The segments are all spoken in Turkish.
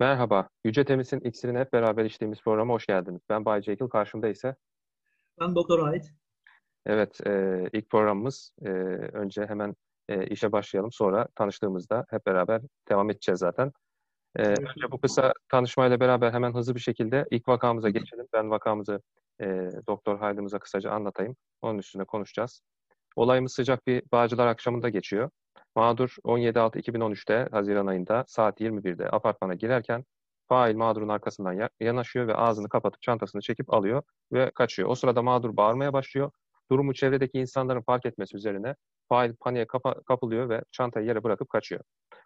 Merhaba, Yüce Temiz'in iksirini hep beraber içtiğimiz programa hoş geldiniz. Ben Bay Jekyll, karşımda ise... Ben Doktor Ait. Evet, e, ilk programımız. E, önce hemen e, işe başlayalım. Sonra tanıştığımızda hep beraber devam edeceğiz zaten. E, önce bu kısa tanışmayla beraber hemen hızlı bir şekilde ilk vakamıza geçelim. Ben vakamızı e, Doktor Haydımıza kısaca anlatayım. Onun üstüne konuşacağız. Olayımız sıcak bir Bağcılar akşamında geçiyor. Mağdur 17.6.2013'te Haziran ayında saat 21'de apartmana girerken fail mağdurun arkasından yanaşıyor ve ağzını kapatıp çantasını çekip alıyor ve kaçıyor. O sırada mağdur bağırmaya başlıyor. Durumu çevredeki insanların fark etmesi üzerine fail paniğe kapa- kapılıyor ve çantayı yere bırakıp kaçıyor.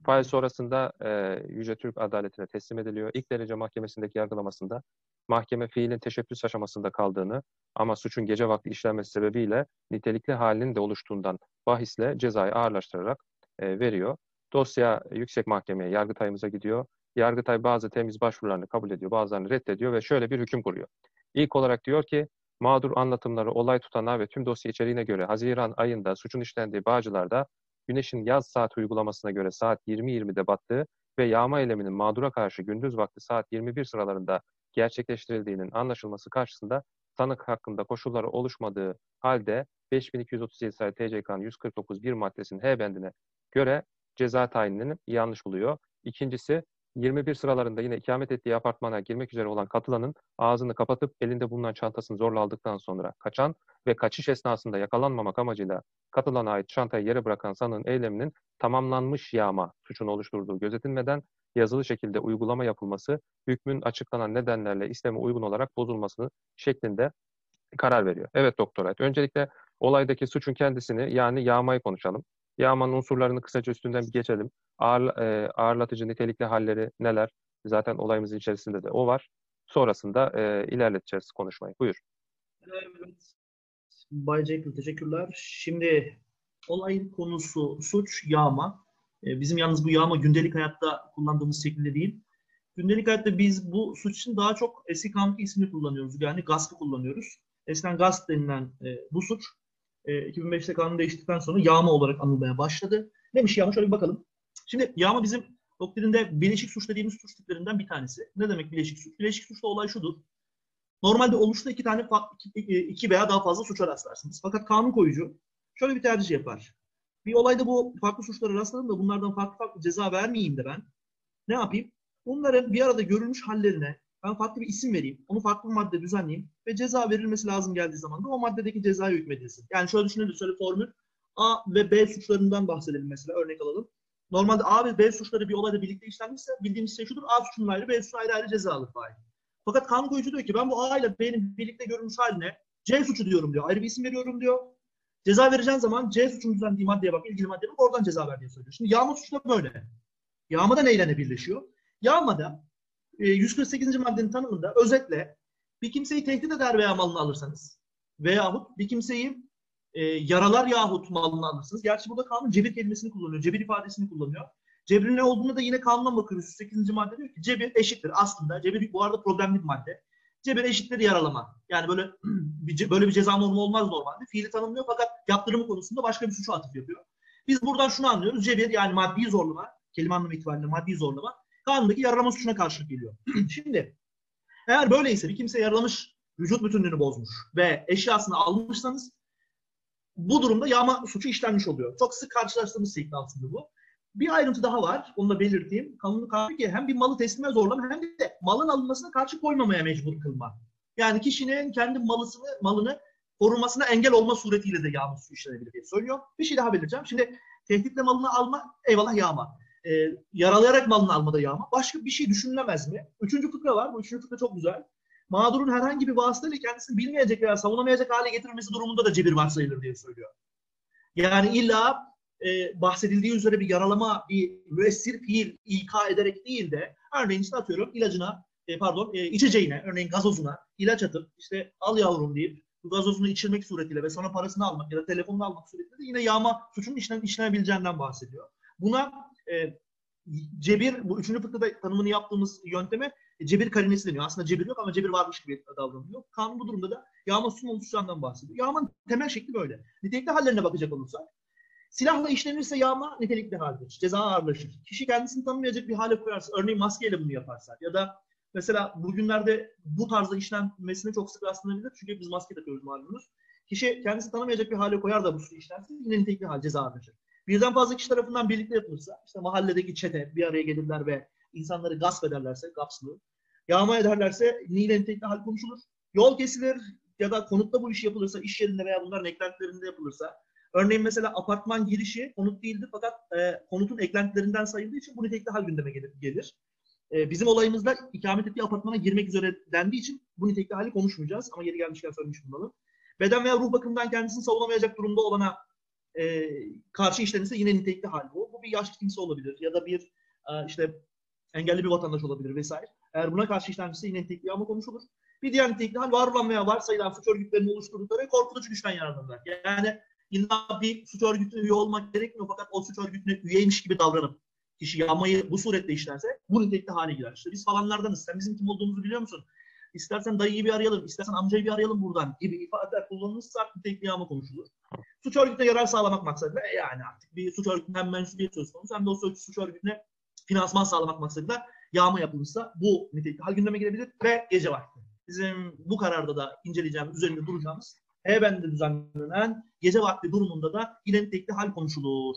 Fail sonrasında e, Yüce Türk Adaletine teslim ediliyor. İlk derece mahkemesindeki yargılamasında mahkeme fiilin teşebbüs aşamasında kaldığını ama suçun gece vakti işlenmesi sebebiyle nitelikli halinin de oluştuğundan bahisle cezayı ağırlaştırarak e, veriyor. Dosya yüksek mahkemeye, Yargıtay'ımıza gidiyor. Yargıtay bazı temiz başvurularını kabul ediyor, bazılarını reddediyor ve şöyle bir hüküm kuruyor. İlk olarak diyor ki, mağdur anlatımları, olay tutanağı ve tüm dosya içeriğine göre Haziran ayında suçun işlendiği Bağcılar'da Güneş'in yaz saat uygulamasına göre saat 20.20'de battığı ve yağma eyleminin mağdura karşı gündüz vakti saat 21 sıralarında gerçekleştirildiğinin anlaşılması karşısında tanık hakkında koşulları oluşmadığı halde 5237 sayılı TCK'nın 149 bir maddesinin H bendine göre ceza tayinini yanlış buluyor. İkincisi 21 sıralarında yine ikamet ettiği apartmana girmek üzere olan katılanın ağzını kapatıp elinde bulunan çantasını zorla aldıktan sonra kaçan ve kaçış esnasında yakalanmamak amacıyla katılana ait çantayı yere bırakan sanığın eyleminin tamamlanmış yağma suçunu oluşturduğu gözetilmeden yazılı şekilde uygulama yapılması hükmün açıklanan nedenlerle isteme uygun olarak bozulmasını şeklinde karar veriyor. Evet doktor Ait. Öncelikle olaydaki suçun kendisini yani yağmayı konuşalım. Yağmanın unsurlarını kısaca üstünden bir geçelim. Ağır, e, ağırlatıcı nitelikli halleri neler? Zaten olayımızın içerisinde de o var. Sonrasında e, ilerleteceğiz konuşmayı. Buyur. Evet. Bay Jekyll teşekkürler. Şimdi olayın konusu suç, yağma. E, bizim yalnız bu yağma gündelik hayatta kullandığımız şekilde değil. Gündelik hayatta biz bu suç için daha çok eski kanun ismini kullanıyoruz. Yani gaspı kullanıyoruz. Eskiden gasp denilen e, bu suç e, 2005'te kanun değiştikten sonra yağma olarak anılmaya başladı. Neymiş yağma? Şöyle bir bakalım. Şimdi yağma bizim doktrinde bileşik suç dediğimiz suç tiplerinden bir tanesi. Ne demek bileşik suç? Bileşik suçta olay şudur. Normalde oluşta iki tane iki veya daha fazla suça rastlarsınız. Fakat kanun koyucu şöyle bir tercih yapar. Bir olayda bu farklı suçlara rastladım da bunlardan farklı farklı ceza vermeyeyim de ben. Ne yapayım? Bunların bir arada görülmüş hallerine ben farklı bir isim vereyim. Onu farklı bir madde düzenleyeyim ve ceza verilmesi lazım geldiği zaman da o maddedeki cezayı hükmedilsin. Yani şöyle düşünelim, şöyle formül. A ve B suçlarından bahsedelim mesela örnek alalım. Normalde A ve B suçları bir olayda birlikte işlenmişse bildiğimiz şey şudur. A suçunun ayrı, B suçunun ayrı ayrı ceza alır fail. Fakat kanun koyucu diyor ki ben bu A ile B'nin birlikte görülmüş haline C suçu diyorum diyor. Ayrı bir isim veriyorum diyor. Ceza vereceğin zaman C suçunun düzenlediği maddeye bak, ilgili maddeye bak, oradan ceza ver diye söylüyor. Şimdi yağma suçu da böyle. Yağma da neyle birleşiyor? Yağmada 148. E, maddenin tanımında özetle bir kimseyi tehdit eder veya malını alırsanız veyahut bir kimseyi e, yaralar yahut malını alırsınız. Gerçi burada kanun cebir kelimesini kullanıyor. Cebir ifadesini kullanıyor. Cebrin ne olduğunu da yine kanuna bakıyoruz. 108. madde diyor ki cebir eşittir aslında. Cebir bu arada problemli bir madde. Cebir eşittir yaralama. Yani böyle bir, böyle bir ceza normu olmaz normalde. Fiili tanımlıyor fakat yaptırımı konusunda başka bir suçu atıf yapıyor. Biz buradan şunu anlıyoruz. Cebir yani maddi zorlama, kelime anlamı itibariyle maddi zorlama kanundaki yaralama suçuna karşılık geliyor. Şimdi eğer böyleyse bir kimse yaralamış, vücut bütünlüğünü bozmuş ve eşyasını almışsanız bu durumda yağma suçu işlenmiş oluyor. Çok sık karşılaştığımız şekli aslında bu. Bir ayrıntı daha var. Onu da belirteyim. Kanunu karşı ki hem bir malı teslime zorlama hem de malın alınmasına karşı koymamaya mecbur kılma. Yani kişinin kendi malısını, malını korunmasına engel olma suretiyle de yağma suçu işlenebilir diye söylüyor. Bir şey daha belirteceğim. Şimdi tehditle malını alma eyvallah yağma e, yaralayarak malını almada yağma. Başka bir şey düşünülemez mi? Üçüncü fıkra var. Bu üçüncü fıkra çok güzel. Mağdurun herhangi bir vasıtayla kendisini bilmeyecek veya savunamayacak hale getirilmesi durumunda da cebir varsayılır diye söylüyor. Yani illa e, bahsedildiği üzere bir yaralama, bir müessir fiil ilka ederek değil de örneğin işte atıyorum ilacına, e, pardon e, içeceğine, örneğin gazozuna ilaç atıp işte al yavrum deyip bu gazozunu içirmek suretiyle ve sonra parasını almak ya da telefonunu almak suretiyle de yine yağma suçunun işlen, işlenebileceğinden bahsediyor. Buna e, cebir, bu üçüncü fıkıhta tanımını yaptığımız yönteme cebir karinesi deniyor. Aslında cebir yok ama cebir varmış gibi davranılıyor. Kanun bu durumda da yağma suçun oluşacağından bahsediyor. Yağmanın temel şekli böyle. Nitelikli hallerine bakacak olursak, Silahla işlenirse yağma nitelikli haldir. Ceza ağırlaşır. Kişi kendisini tanımayacak bir hale koyarsa, örneğin maskeyle bunu yaparsa ya da mesela bugünlerde bu tarzda işlenmesine çok sık rastlanabilir. Çünkü biz maske takıyoruz malumunuz. Kişi kendisini tanımayacak bir hale koyar da bu suçu işlense yine nitelikli hal ceza ağırlaşır. Birden fazla kişi tarafından birlikte yapılırsa, işte mahalledeki çete bir araya gelirler ve insanları gasp ederlerse, gapslı, yağma ederlerse yine nitelikli hal konuşulur. Yol kesilir ya da konutta bu iş yapılırsa, iş yerinde veya bunların eklentilerinde yapılırsa, örneğin mesela apartman girişi konut değildir fakat e, konutun eklentilerinden sayıldığı için bu nitelikli hal gündeme gelir. gelir. E, bizim olayımızda ikamet ettiği apartmana girmek üzere dendiği için bu nitelikli hali konuşmayacağız ama yeri gelmişken söylemiş bulunalım. Beden veya ruh bakımından kendisini savunamayacak durumda olana e, karşı işlenirse yine nitelikli hal bu. Bu bir yaşlı kimse olabilir ya da bir e, işte engelli bir vatandaş olabilir vesaire. Eğer buna karşı işlenirse yine nitelikli ama konuşulur. Bir diğer nitelikli hal var olan veya varsayılan suç örgütlerinin oluşturdukları korkutucu güçten yararlanırlar. Yani illa bir suç örgütüne üye olmak gerekmiyor fakat o suç örgütüne üyeymiş gibi davranıp kişi yağmayı bu suretle işlerse bu nitelikli hale girer. İşte biz falanlardanız. Sen bizim kim olduğumuzu biliyor musun? İstersen dayıyı bir arayalım, istersen amcayı bir arayalım buradan gibi ifadeler kullanılırsa nitelikli yağma konuşulur. Suç örgütüne yarar sağlamak maksadıyla e yani artık bir suç örgütünden mensubiyet söz konusu hem de o suç, örgütüne finansman sağlamak maksadıyla yağma yapılırsa bu nitelikli hal gündeme gelebilir ve gece vakti. Bizim bu kararda da inceleyeceğimiz, üzerinde duracağımız Heybende düzenlenen gece vakti durumunda da yine nitelikli hal konuşulur.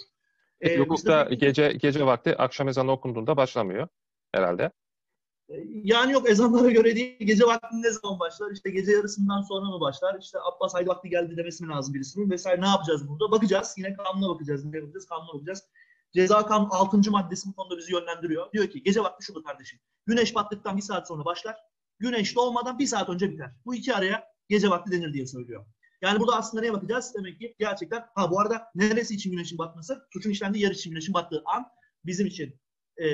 Ee, hukukta gece gece vakti akşam ezanı okunduğunda başlamıyor herhalde. Yani yok ezanlara göre değil. Gece vakti ne zaman başlar? İşte gece yarısından sonra mı başlar? İşte Abbas haydi vakti geldi demesi mi lazım birisinin? Vesaire ne yapacağız burada? Bakacağız. Yine kanuna bakacağız. Ne yapacağız? Kanuna bakacağız. Ceza kanun 6. maddesi bu konuda bizi yönlendiriyor. Diyor ki gece vakti şudur kardeşim. Güneş battıktan bir saat sonra başlar. Güneş doğmadan bir saat önce biter. Bu iki araya gece vakti denir diye söylüyor. Yani burada aslında neye bakacağız? Demek ki gerçekten ha bu arada neresi için güneşin batması? Suçun işlendiği yer için güneşin battığı an bizim için e,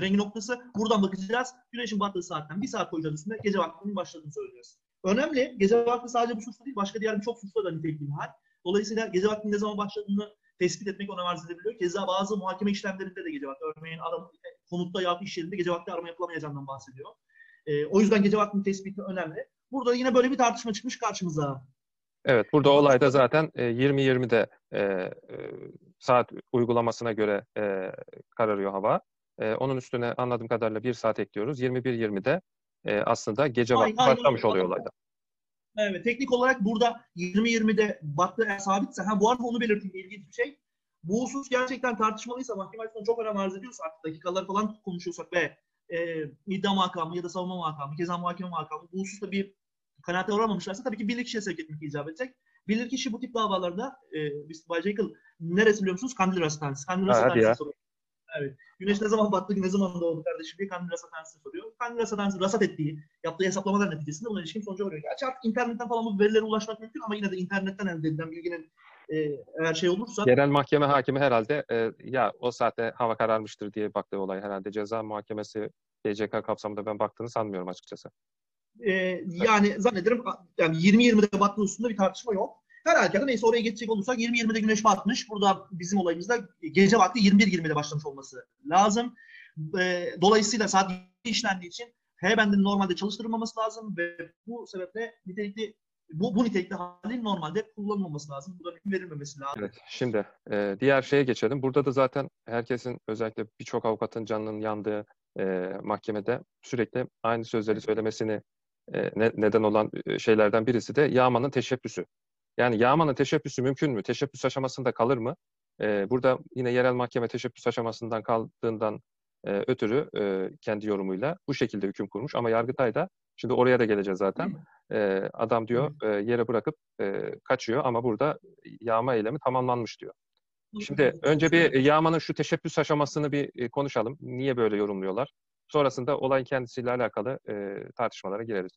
rengi noktası. Buradan bakacağız. Güneşin battığı saatten bir saat koyacağız üstünde gece vaktinin başladığını söyleyeceğiz. Önemli. Gece vakti sadece bu suçta değil, başka diğer birçok suçta da nitelikli bir hal. Dolayısıyla gece vaktinin ne zaman başladığını tespit etmek ona arz edebiliyor. Keza bazı muhakeme işlemlerinde de gece vakti. Örneğin arama, konutta yahut iş yerinde gece vakti arama yapılamayacağından bahsediyor. E, o yüzden gece vaktinin tespiti önemli. Burada yine böyle bir tartışma çıkmış karşımıza. Evet, burada olayda zaten 20-20'de e, e, saat uygulamasına göre e, kararıyor hava. E, onun üstüne anladığım kadarıyla bir saat ekliyoruz. 21-20'de e, aslında gece vakti başlamış oluyor olayda. Evet, teknik olarak burada 20-20'de battı eğer sabitse, ha bu arada onu belirteyim ilginç bir şey. Bu husus gerçekten tartışmalıysa, mahkeme açısından çok önem arz ediyorsa, artık dakikalar falan konuşuyorsak ve e, iddia makamı ya da savunma makamı, keza muhakeme makamı bu hususta bir kanaate varamamışlarsa tabii ki bilirkişiye sevk etmek icap edecek. Bilirkişi bu tip davalarda e, biz Bay Jekyll neresi biliyor musunuz? Kandil Rasathanesi. Kandil Rasathanesi soruyor. Evet. Güneş ne zaman battı, ne zaman doğdu kardeşim diye Kandil Rasathanesi soruyor. Kandil Rasathanesi rasat ettiği, yaptığı hesaplamalar neticesinde buna ilişkin sonuca varıyor. Gerçi artık internetten falan bu verilere ulaşmak mümkün ama yine de internetten elde edilen bilginin e, eğer şey olursa... Genel mahkeme hakimi herhalde e, ya o saatte hava kararmıştır diye baktığı olay herhalde ceza muhakemesi GCK kapsamında ben baktığını sanmıyorum açıkçası. E, yani zannederim yani 20-20'de battığı üstünde bir tartışma yok. Her halükarda neyse oraya geçecek olursak 20-20'de güneş batmış. Burada bizim olayımızda gece vakti 21-20'de başlamış olması lazım. E, dolayısıyla saat işlendiği için H-bendinin normalde çalıştırılmaması lazım ve bu sebeple nitelikli bu, bu nitelikli halin normalde kullanılmaması lazım. Hüküm verilmemesi lazım. Evet, şimdi e, diğer şeye geçelim. Burada da zaten herkesin özellikle birçok avukatın canının yandığı e, mahkemede sürekli aynı sözleri söylemesini e, ne, neden olan şeylerden birisi de yağmanın teşebbüsü. Yani yağmanın teşebbüsü mümkün mü? Teşebbüs aşamasında kalır mı? E, burada yine yerel mahkeme teşebbüs aşamasından kaldığından e, ötürü e, kendi yorumuyla bu şekilde hüküm kurmuş. Ama Yargıtay da, şimdi oraya da geleceğiz zaten, e, adam diyor e, yere bırakıp e, kaçıyor ama burada yağma eylemi tamamlanmış diyor. Şimdi önce bir yağmanın şu teşebbüs aşamasını bir konuşalım. Niye böyle yorumluyorlar? Sonrasında olayın kendisiyle alakalı e, tartışmalara gireriz.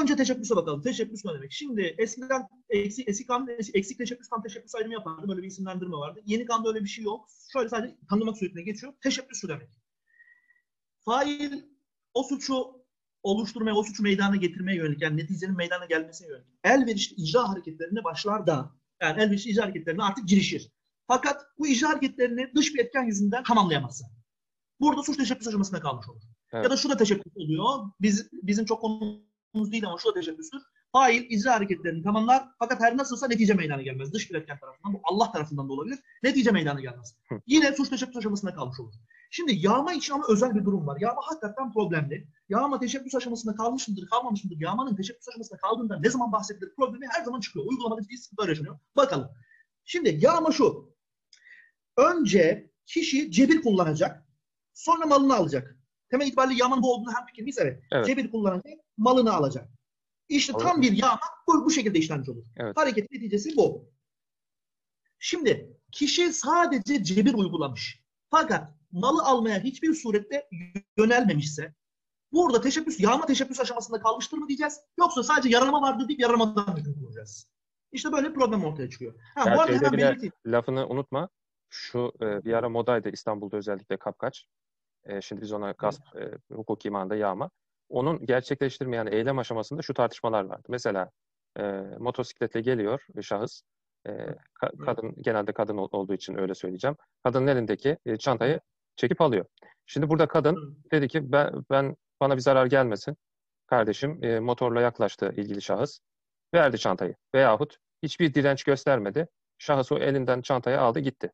Önce teşebbüse bakalım. Teşebbüs ne demek? Şimdi eskiden eksik, eksik, kan, eksik teşebbüs kan teşebbüs ayrımı yapardı. Böyle bir isimlendirme vardı. Yeni kanda öyle bir şey yok. Şöyle sadece tanımak suretine geçiyor. Teşebbüs şu demek. Fail o suçu oluşturmaya, o suçu meydana getirmeye yönelik, yani neticenin meydana gelmesine yönelik elverişli icra hareketlerine başlar da, yani elverişli icra hareketlerine artık girişir. Fakat bu icra hareketlerini dış bir etken yüzünden tamamlayamazsa. Burada suç teşebbüs aşamasında kalmış olur. Evet. Ya da şu da teşebbüs oluyor. Biz, bizim çok konumuz değil ama şu teşebbüstür. Fail icra hareketlerini tamamlar fakat her nasılsa netice meydana gelmez. Dış biletken tarafından bu Allah tarafından da olabilir. Netice meydana gelmez. Hı. Yine suç teşebbüs aşamasında kalmış olur. Şimdi yağma için ama özel bir durum var. Yağma hakikaten problemli. Yağma teşebbüs aşamasında kalmış mıdır, kalmamış mıdır? Yağmanın teşebbüs aşamasında kaldığında ne zaman bahsedilir problemi her zaman çıkıyor. Uygulamada ciddi sıkıntılar yaşanıyor. Bakalım. Şimdi yağma şu. Önce kişi cebir kullanacak. Sonra malını alacak. Temel itibariyle yağmanın bu olduğunu hem fikir miyiz? Evet. Evet. Cebir kullanacak, malını alacak. İşte tam bir yağma bu, bu şekilde işlenmiş olur. Evet. Hareketin neticesi bu. Şimdi kişi sadece cebir uygulamış. Fakat malı almaya hiçbir surette yönelmemişse burada teşebbüs, yağma teşebbüs aşamasında kalmıştır mı diyeceğiz? Yoksa sadece yaralama vardır deyip yaralamadan hüküm kuracağız. İşte böyle bir problem ortaya çıkıyor. Ha, bu arada hemen belirteyim. Lafını unutma. Şu e, bir ara modaydı İstanbul'da özellikle kapkaç. E, şimdi biz ona gasp, e, hukuki manada yağma. Onun gerçekleştirme yani eylem aşamasında şu tartışmalar vardı. Mesela e, motosikletle geliyor bir şahıs. E, ka- kadın genelde kadın ol- olduğu için öyle söyleyeceğim. Kadının elindeki e, çantayı çekip alıyor. Şimdi burada kadın dedi ki ben, ben bana bir zarar gelmesin. Kardeşim e, motorla yaklaştı ilgili şahıs. Verdi çantayı. Veyahut hiçbir direnç göstermedi. Şahıs o elinden çantayı aldı gitti.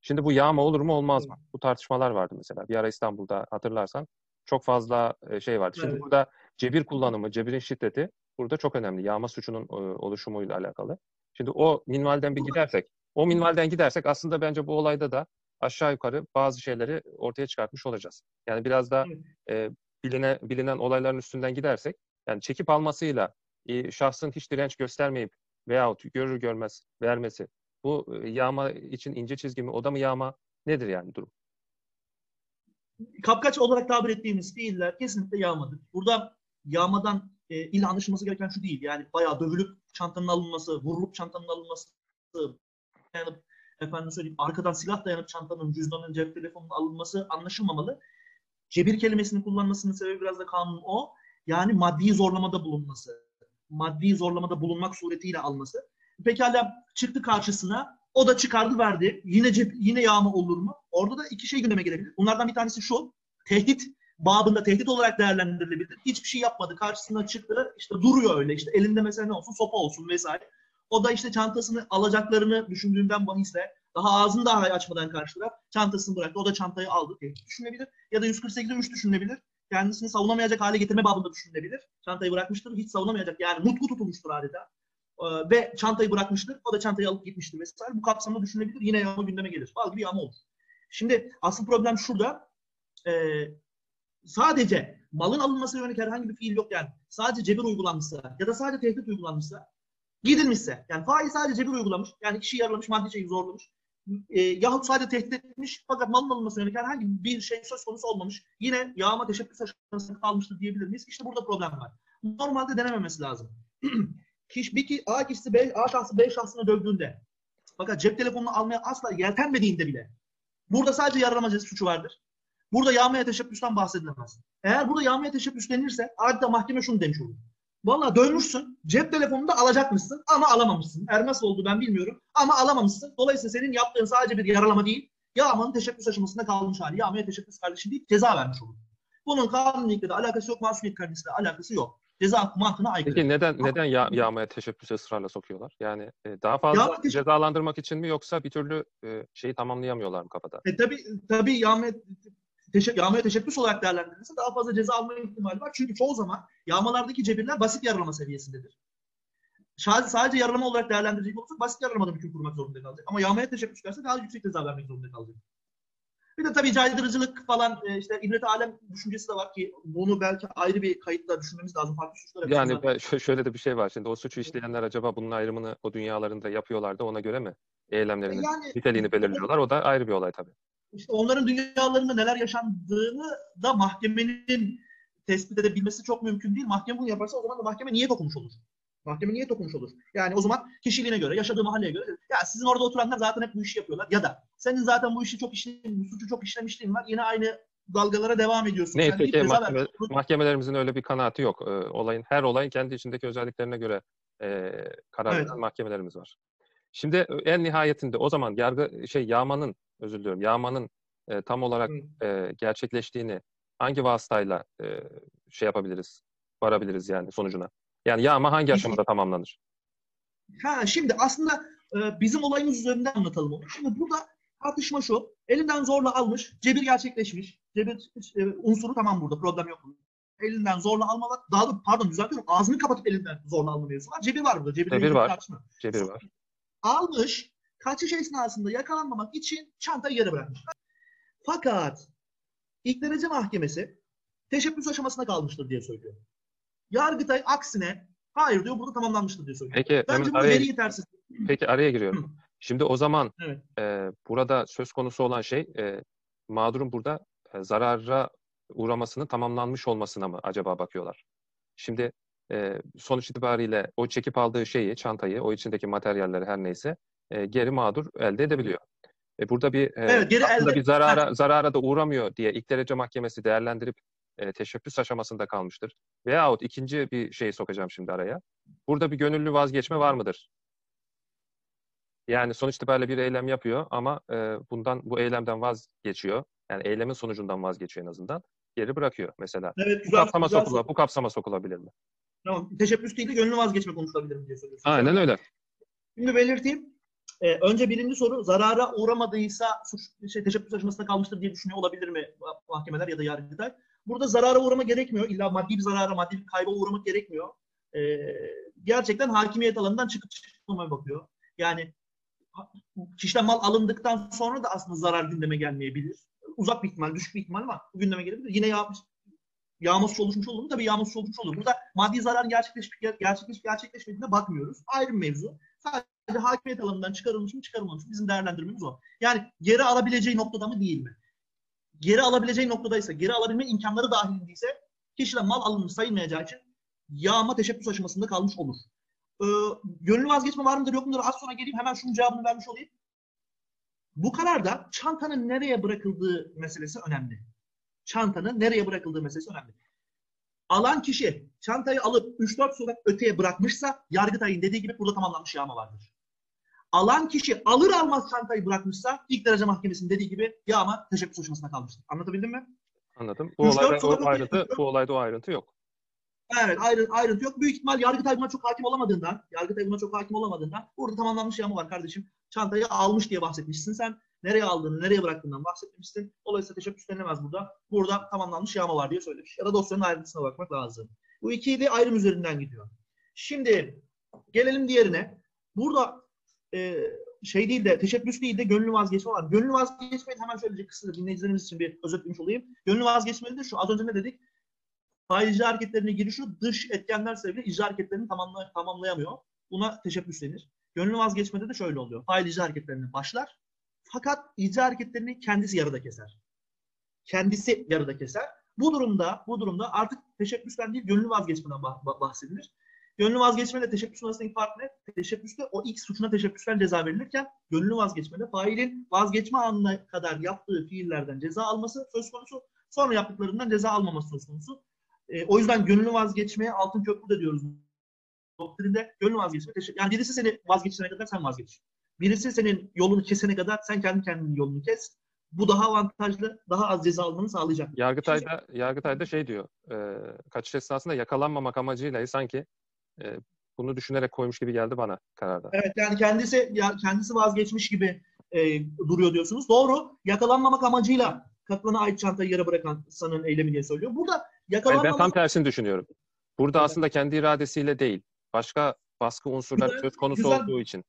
Şimdi bu yağma olur mu olmaz mı? Bu tartışmalar vardı mesela. Bir ara İstanbul'da hatırlarsan çok fazla e, şey vardı. Şimdi Evet. burada cebir kullanımı, cebirin şiddeti burada çok önemli. Yağma suçunun e, oluşumuyla alakalı. Şimdi o minvalden bir gidersek, o minvalden gidersek aslında bence bu olayda da aşağı yukarı bazı şeyleri ortaya çıkartmış olacağız. Yani biraz da e, biline, bilinen olayların üstünden gidersek, yani çekip almasıyla e, şahsın hiç direnç göstermeyip veyahut görür görmez vermesi, bu e, yağma için ince çizgi mi, o da mı yağma? Nedir yani durum? Kapkaç olarak tabir ettiğimiz fiiller kesinlikle yağmadır. Burada yağmadan e, illa anlaşılması gereken şu değil. Yani bayağı dövülüp çantanın alınması, vurulup çantanın alınması, yani efendim söyleyeyim arkadan silah dayanıp çantanın, cüzdanın, cep telefonunun alınması anlaşılmamalı. Cebir kelimesini kullanmasının sebebi biraz da kanun o. Yani maddi zorlamada bulunması. Maddi zorlamada bulunmak suretiyle alması. Pekala çıktı karşısına o da çıkardı verdi. Yine cep, yine yağma olur mu? Orada da iki şey gündeme gelebilir. Bunlardan bir tanesi şu. Tehdit babında tehdit olarak değerlendirilebilir. Hiçbir şey yapmadı. Karşısına çıktı. işte duruyor öyle. İşte elinde mesela ne olsun? Sopa olsun vesaire. O da işte çantasını alacaklarını düşündüğünden bahisle daha ağzını daha açmadan karşı taraf çantasını bıraktı. O da çantayı aldı. Tehdit düşünülebilir. Ya da 148'de 3 düşünülebilir. Kendisini savunamayacak hale getirme babında düşünülebilir. Çantayı bırakmıştır. Hiç savunamayacak. Yani mutlu tutulmuştur adeta. Ee, ve çantayı bırakmıştır. O da çantayı alıp gitmiştir vesaire. Bu kapsamda düşünülebilir. Yine yağma gündeme gelir. Bal gibi yağma olur. Şimdi asıl problem şurada. Ee, sadece malın alınmasına yönelik herhangi bir fiil yok yani. Sadece cebir uygulanmışsa ya da sadece tehdit uygulanmışsa gidilmişse yani fail sadece cebir uygulamış yani kişi yaralamış maddi şeyi zorlamış e, yahut sadece tehdit etmiş fakat malın alınmasına yönelik herhangi bir şey söz konusu olmamış yine yağma teşebbüs aşamasında kalmıştır diyebilir miyiz? İşte burada problem var. Normalde denememesi lazım. Kişi, bir A kişisi B, A şahsı B şahsına dövdüğünde fakat cep telefonunu almaya asla yeltenmediğinde bile burada sadece yaralama suçu vardır. Burada yağmaya teşebbüsten bahsedilemez. Eğer burada yağmaya teşebbüs denirse adeta mahkeme şunu demiş olur. Valla dövmüşsün, cep telefonunu da alacakmışsın ama alamamışsın. Er nasıl oldu ben bilmiyorum ama alamamışsın. Dolayısıyla senin yaptığın sadece bir yaralama değil, yağmanın teşebbüs aşamasında kalmış hali. Yağmaya teşebbüs kardeşim deyip ceza vermiş olur. Bunun kanunilikle de alakası yok, masumiyet kardeşiyle alakası yok. Ceza mantığına aykırı. Peki neden neden ya, yağmaya teşebbüse ısrarla sokuyorlar? Yani e, daha fazla cezalandırmak için mi yoksa bir türlü e, şeyi tamamlayamıyorlar mı kafada? E, tabii tabii yağmaya, teşe, yağmaya teşebbüs olarak değerlendirilirse daha fazla ceza alma ihtimali var. Çünkü çoğu zaman yağmalardaki cebirler basit yaralama seviyesindedir. Sadece, sadece yaralama olarak değerlendirecek olursak basit yaralamada hüküm kurmak zorunda kalacak. Ama yağmaya teşebbüs derse daha yüksek ceza vermek zorunda kalacak. Bir de tabii caydırıcılık falan e, işte ibret alem düşüncesi de var ki bunu belki ayrı bir kayıtla düşünmemiz lazım. Farklı suçlar Yani ben- şö- şöyle de bir şey var. Şimdi o suçu işleyenler acaba bunun ayrımını o dünyalarında yapıyorlar da ona göre mi eylemlerinin yani niteliğini belirliyorlar? O da ayrı bir olay tabii. işte onların dünyalarında neler yaşandığını da mahkemenin tespit edebilmesi çok mümkün değil. Mahkeme bunu yaparsa o zaman da mahkeme niyet okumuş olur. Mahkeme niyet okumuş olur. Yani o zaman kişiliğine göre, yaşadığı mahalleye göre ya sizin orada oturanlar zaten hep bu işi yapıyorlar. Ya da senin zaten bu işi çok işlemin, bu suçu çok işlemişliğin var. Yine aynı dalgalara devam ediyorsun. Neyse Sen deyip ki ceza mahkeme, mahkemelerimizin öyle bir kanaati yok. Ee, olayın her olayın kendi içindeki özelliklerine göre e, karar Evet. veren mahkemelerimiz var. Şimdi e, en nihayetinde o zaman yargı şey yağmanın özür diliyorum yağmanın e, tam olarak Hı. e, gerçekleştiğini hangi vasıtayla e, şey yapabiliriz, varabiliriz yani sonucuna. Yani yağma hangi aşamada tamamlanır? Ha şimdi aslında e, bizim olayımız üzerinden anlatalım onu. Şimdi burada tartışma şu. Elinden zorla almış, cebir gerçekleşmiş. Cebir e, unsuru tamam burada, problem yok. Elinden zorla almamak, daha da pardon düzeltiyorum, ağzını kapatıp elinden zorla alma mevzusu var. Cebir var burada. Cebir, Cebir var. Cebir var. Almış, kaçış esnasında yakalanmamak için çantayı yere bırakmış. Fakat ilk derece mahkemesi teşebbüs aşamasında kalmıştır diye söylüyor. Yargıtay aksine hayır diyor burada tamamlanmıştır diye söylüyor. Peki, Bence bu araya- veri yetersiz. Peki araya giriyorum. Hı. Şimdi o zaman Evet. e, burada söz konusu olan şey e, mağdurun burada e, zarara uğramasının tamamlanmış olmasına mı acaba bakıyorlar? Şimdi e, sonuç itibariyle o çekip aldığı şeyi, çantayı, o içindeki materyalleri her neyse e, geri mağdur elde edebiliyor. E, burada bir e, Evet, geri elde- bir zarara zarara da uğramıyor diye ilk derece mahkemesi değerlendirip e, teşebbüs aşamasında kalmıştır. Veyahut ikinci bir şey sokacağım şimdi araya. Burada bir gönüllü vazgeçme var mıdır? Yani sonuç itibariyle bir eylem yapıyor ama e, bundan bu eylemden vazgeçiyor. Yani eylemin sonucundan vazgeçiyor en azından. Geri bırakıyor mesela. Evet Bu güzel. kapsama güzel sokula, soru. bu kapsama sokulabilir mi? Tamam. Teşebbüs değil de gönlü vazgeçme konuşulabilir mi diye soruyorsun. Aynen öyle. Şimdi belirteyim. Ee, önce birinci soru zarara uğramadıysa suç şey, teşebbüs aşamasında kalmıştır diye düşünüyor olabilir mi mahkemeler ya da yargıtay? Burada zarara uğrama gerekmiyor. İlla maddi bir zarara, maddi bir kayba uğramak gerekmiyor. Ee, gerçekten hakimiyet alanından çıkıp çıkmamaya bakıyor. Yani kişiden mal alındıktan sonra da aslında zarar gündeme gelmeyebilir. Uzak bir ihtimal, düşük bir ihtimal bu gündeme gelebilir. Yine yağmış, yağma suç oluşmuş olur mu? Tabii yağma suç oluşmuş olur. Burada maddi zarar gerçekleşip gerçekleşip gerçekleşmediğine bakmıyoruz. Ayrı bir mevzu. Sadece hakimiyet alanından çıkarılmış mı çıkarılmamış mı bizim değerlendirmemiz o. Yani geri alabileceği noktada mı değil mi? Geri alabileceği noktadaysa, geri alabilme imkanları dahilindeyse kişiden mal alınmış sayılmayacağı için yağma teşebbüs aşamasında kalmış olur. Ee, gönüllü vazgeçme var mıdır yok mudur az sonra geleyim hemen şunun cevabını vermiş olayım. Bu kararda çantanın nereye bırakıldığı meselesi önemli. Çantanın nereye bırakıldığı meselesi önemli. Alan kişi çantayı alıp 3-4 sokak öteye bırakmışsa Yargıtay'ın dediği gibi burada tamamlanmış yağma vardır. Alan kişi alır almaz çantayı bırakmışsa ilk derece mahkemesinin dediği gibi yağma teşebbüs aşamasında kalmıştır. Anlatabildim mi? Anladım. Bu olayda o ayrıntı, öteye- bu olayda o ayrıntı yok. Evet ayrı, ayrıntı yok. Büyük ihtimal Yargıtay buna çok hakim olamadığından, Yargıtay buna çok hakim olamadığından burada tamamlanmış yağma var kardeşim. Çantayı almış diye bahsetmişsin sen. Nereye aldığını, nereye bıraktığından bahsetmişsin. Dolayısıyla teşebbüs denilemez burada. Burada tamamlanmış yağma var diye söylemiş. Ya da dosyanın ayrıntısına bakmak lazım. Bu ikili ayrım üzerinden gidiyor. Şimdi gelelim diğerine. Burada e, şey değil de teşebbüs değil de gönüllü vazgeçme var. Gönüllü vazgeçmeyi hemen şöyle kısaca dinleyicilerimiz için bir özetlemiş olayım. Gönüllü vazgeçmeli de şu az önce ne dedik? Fail icra hareketlerine girişi dış etkenler sebebiyle icra hareketlerini tamamla, tamamlayamıyor. Buna teşebbüs denir. Gönüllü vazgeçmede de şöyle oluyor. Fail icra hareketlerine başlar. Fakat icra hareketlerini kendisi yarıda keser. Kendisi yarıda keser. Bu durumda bu durumda artık teşebbüsten değil gönüllü vazgeçmeden bah- bah- bahsedilir. Gönüllü vazgeçmeyle teşebbüs arasındaki fark ne? Teşebbüste o ilk suçuna teşebbüsten ceza verilirken gönüllü vazgeçmede failin vazgeçme anına kadar yaptığı fiillerden ceza alması söz konusu. Sonra yaptıklarından ceza almaması söz konusu. E, o yüzden gönüllü vazgeçmeye altın köprü de diyoruz. Doktrinde gönüllü vazgeçme. teşebbüs- Yani birisi seni vazgeçene kadar sen vazgeç. Birisi senin yolunu kesene kadar sen kendi kendinin yolunu kes. Bu daha avantajlı, daha az ceza almanı sağlayacak. Yargıtay'da Yargıtay'da şey diyor. E, kaçış esnasında yakalanmamak amacıyla sanki e, bunu düşünerek koymuş gibi geldi bana kararda. Evet yani kendisi ya kendisi vazgeçmiş gibi e, duruyor diyorsunuz. Doğru. Yakalanmamak amacıyla katlana ait çantayı yere bırakan sanığın eylemi diye söylüyor. Burada yakalanmamak ben tam tersini düşünüyorum. Burada Evet. aslında kendi iradesiyle değil, başka baskı unsurları Güzel, söz konusu güzel. olduğu için.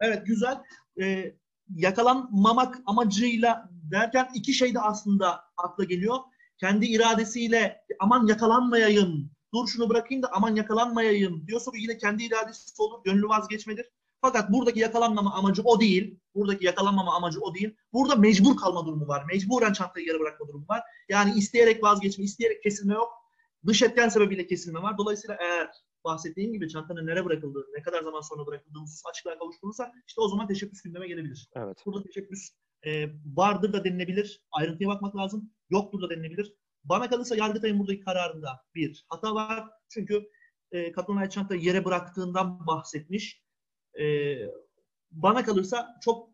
Evet güzel. Ee, yakalanmamak amacıyla derken iki şey de aslında akla geliyor. Kendi iradesiyle aman yakalanmayayım, dur şunu bırakayım da aman yakalanmayayım diyorsa bu yine kendi iradesi olur, gönlü vazgeçmedir. Fakat buradaki yakalanmama amacı o değil. Buradaki yakalanmama amacı o değil. Burada mecbur kalma durumu var. Mecburen çantayı yere bırakma durumu var. Yani isteyerek vazgeçme, isteyerek kesilme yok. Dış etken sebebiyle kesilme var. Dolayısıyla eğer bahsettiğim gibi çantanın nereye bırakıldığı, ne kadar zaman sonra bırakıldığı husus açıklığa kavuşturulursa işte o zaman teşebbüs gündeme gelebilir. Evet. Burada teşebbüs e, vardır da denilebilir. Ayrıntıya bakmak lazım. Yoktur da denilebilir. Bana kalırsa Yargıtay'ın buradaki kararında bir hata var. Çünkü e, Kaplan çantayı yere bıraktığından bahsetmiş. E, bana kalırsa çok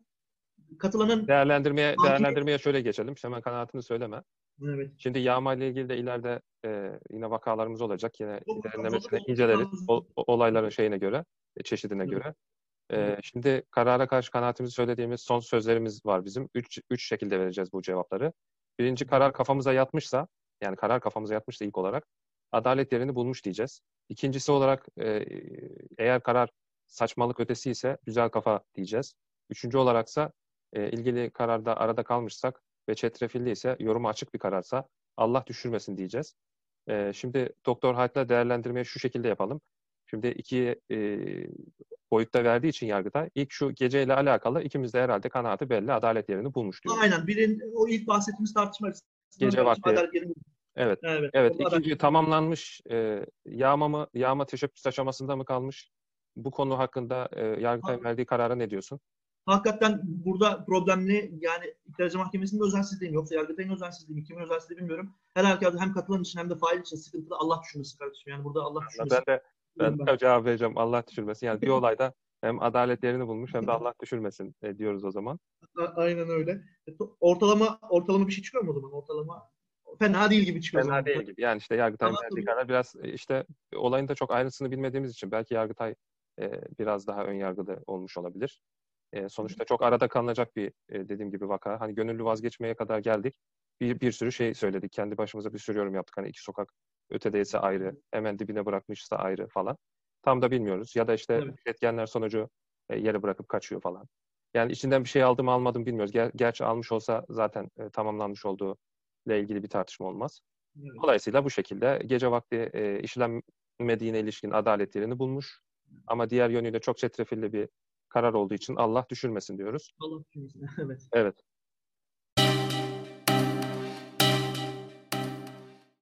katılanın Değerlendirmeye değerlendirmeye şöyle geçelim. Hemen kanaatini söyleme. Evet. Şimdi yağma ile ilgili de ileride e, yine vakalarımız olacak. Yine derinlemesine inceleriz o, olayların şeyine göre, e, çeşidine Evet. göre. E, şimdi karara karşı kanaatimizi söylediğimiz son sözlerimiz var bizim. Üç, üç şekilde vereceğiz bu cevapları. Birinci karar kafamıza yatmışsa, yani karar kafamıza yatmışsa ilk olarak adalet yerini bulmuş diyeceğiz. İkincisi olarak e, eğer karar saçmalık ötesi ise güzel kafa diyeceğiz. Üçüncü olaraksa e, ilgili kararda arada kalmışsak ve çetrefilli ise yorumu açık bir kararsa Allah düşürmesin diyeceğiz. E, şimdi Doktor Hayt'la değerlendirmeyi şu şekilde yapalım. Şimdi iki boyutta verdiği için Yargıtay ilk şu geceyle alakalı ikimiz de herhalde kanaati belli adalet yerini bulmuş diyoruz. Aynen. Birin, o ilk bahsettiğimiz tartışma Gece vakti. yerini- Evet. Evet. Evet, da ikinci adalet- tamamlanmış e, yağma mı, yağma teşebbüs aşamasında mı kalmış? Bu konu hakkında e, Yargıtay'ın verdiği karara ne diyorsun? Hakikaten burada problem ne? Yani İktidar Ceza Mahkemesi'nin özensizliği mi yoksa Yargıtay'ın özensizliği mi? Kimin özensizliği bilmiyorum. Her halükarda hem katılan için hem de fail için sıkıntılı Allah düşünmesi kardeşim. Yani burada Allah düşünmesi. Ben de ben Ben- cevap vereceğim. Allah düşürmesin. Yani bir olayda hem adalet yerini bulmuş hem de Allah düşürmesin e, diyoruz o zaman. Aynen öyle. E, Ortalama ortalama bir şey çıkıyor mu o zaman? Ortalama fena değil gibi çıkıyor. Fena değil gibi. Yani işte Yargıtay'ın verdiği karar biraz e, işte olayın da çok ayrıntısını bilmediğimiz için belki Yargıtay e, biraz daha ön yargılı olmuş olabilir. E, sonuçta çok arada kalınacak bir e, dediğim gibi vaka. Hani gönüllü vazgeçmeye kadar geldik. Bir, bir sürü şey söyledik. Kendi başımıza bir sürü yorum yaptık. Hani iki sokak ötedeyse ayrı, hemen dibine bırakmışsa ayrı falan. Tam da bilmiyoruz. Ya da işte Evet. etkenler sonucu e, yere bırakıp kaçıyor falan. Yani içinden bir şey aldım almadım bilmiyoruz. Ger- gerçi almış olsa zaten e, tamamlanmış olduğu ile ilgili bir tartışma olmaz. Evet. Dolayısıyla bu şekilde gece vakti e, işlenmediğine ilişkin adalet yerini bulmuş. Ama diğer yönüyle çok çetrefilli bir karar olduğu için Allah düşürmesin diyoruz. Allah düşünmesin. Evet. Evet.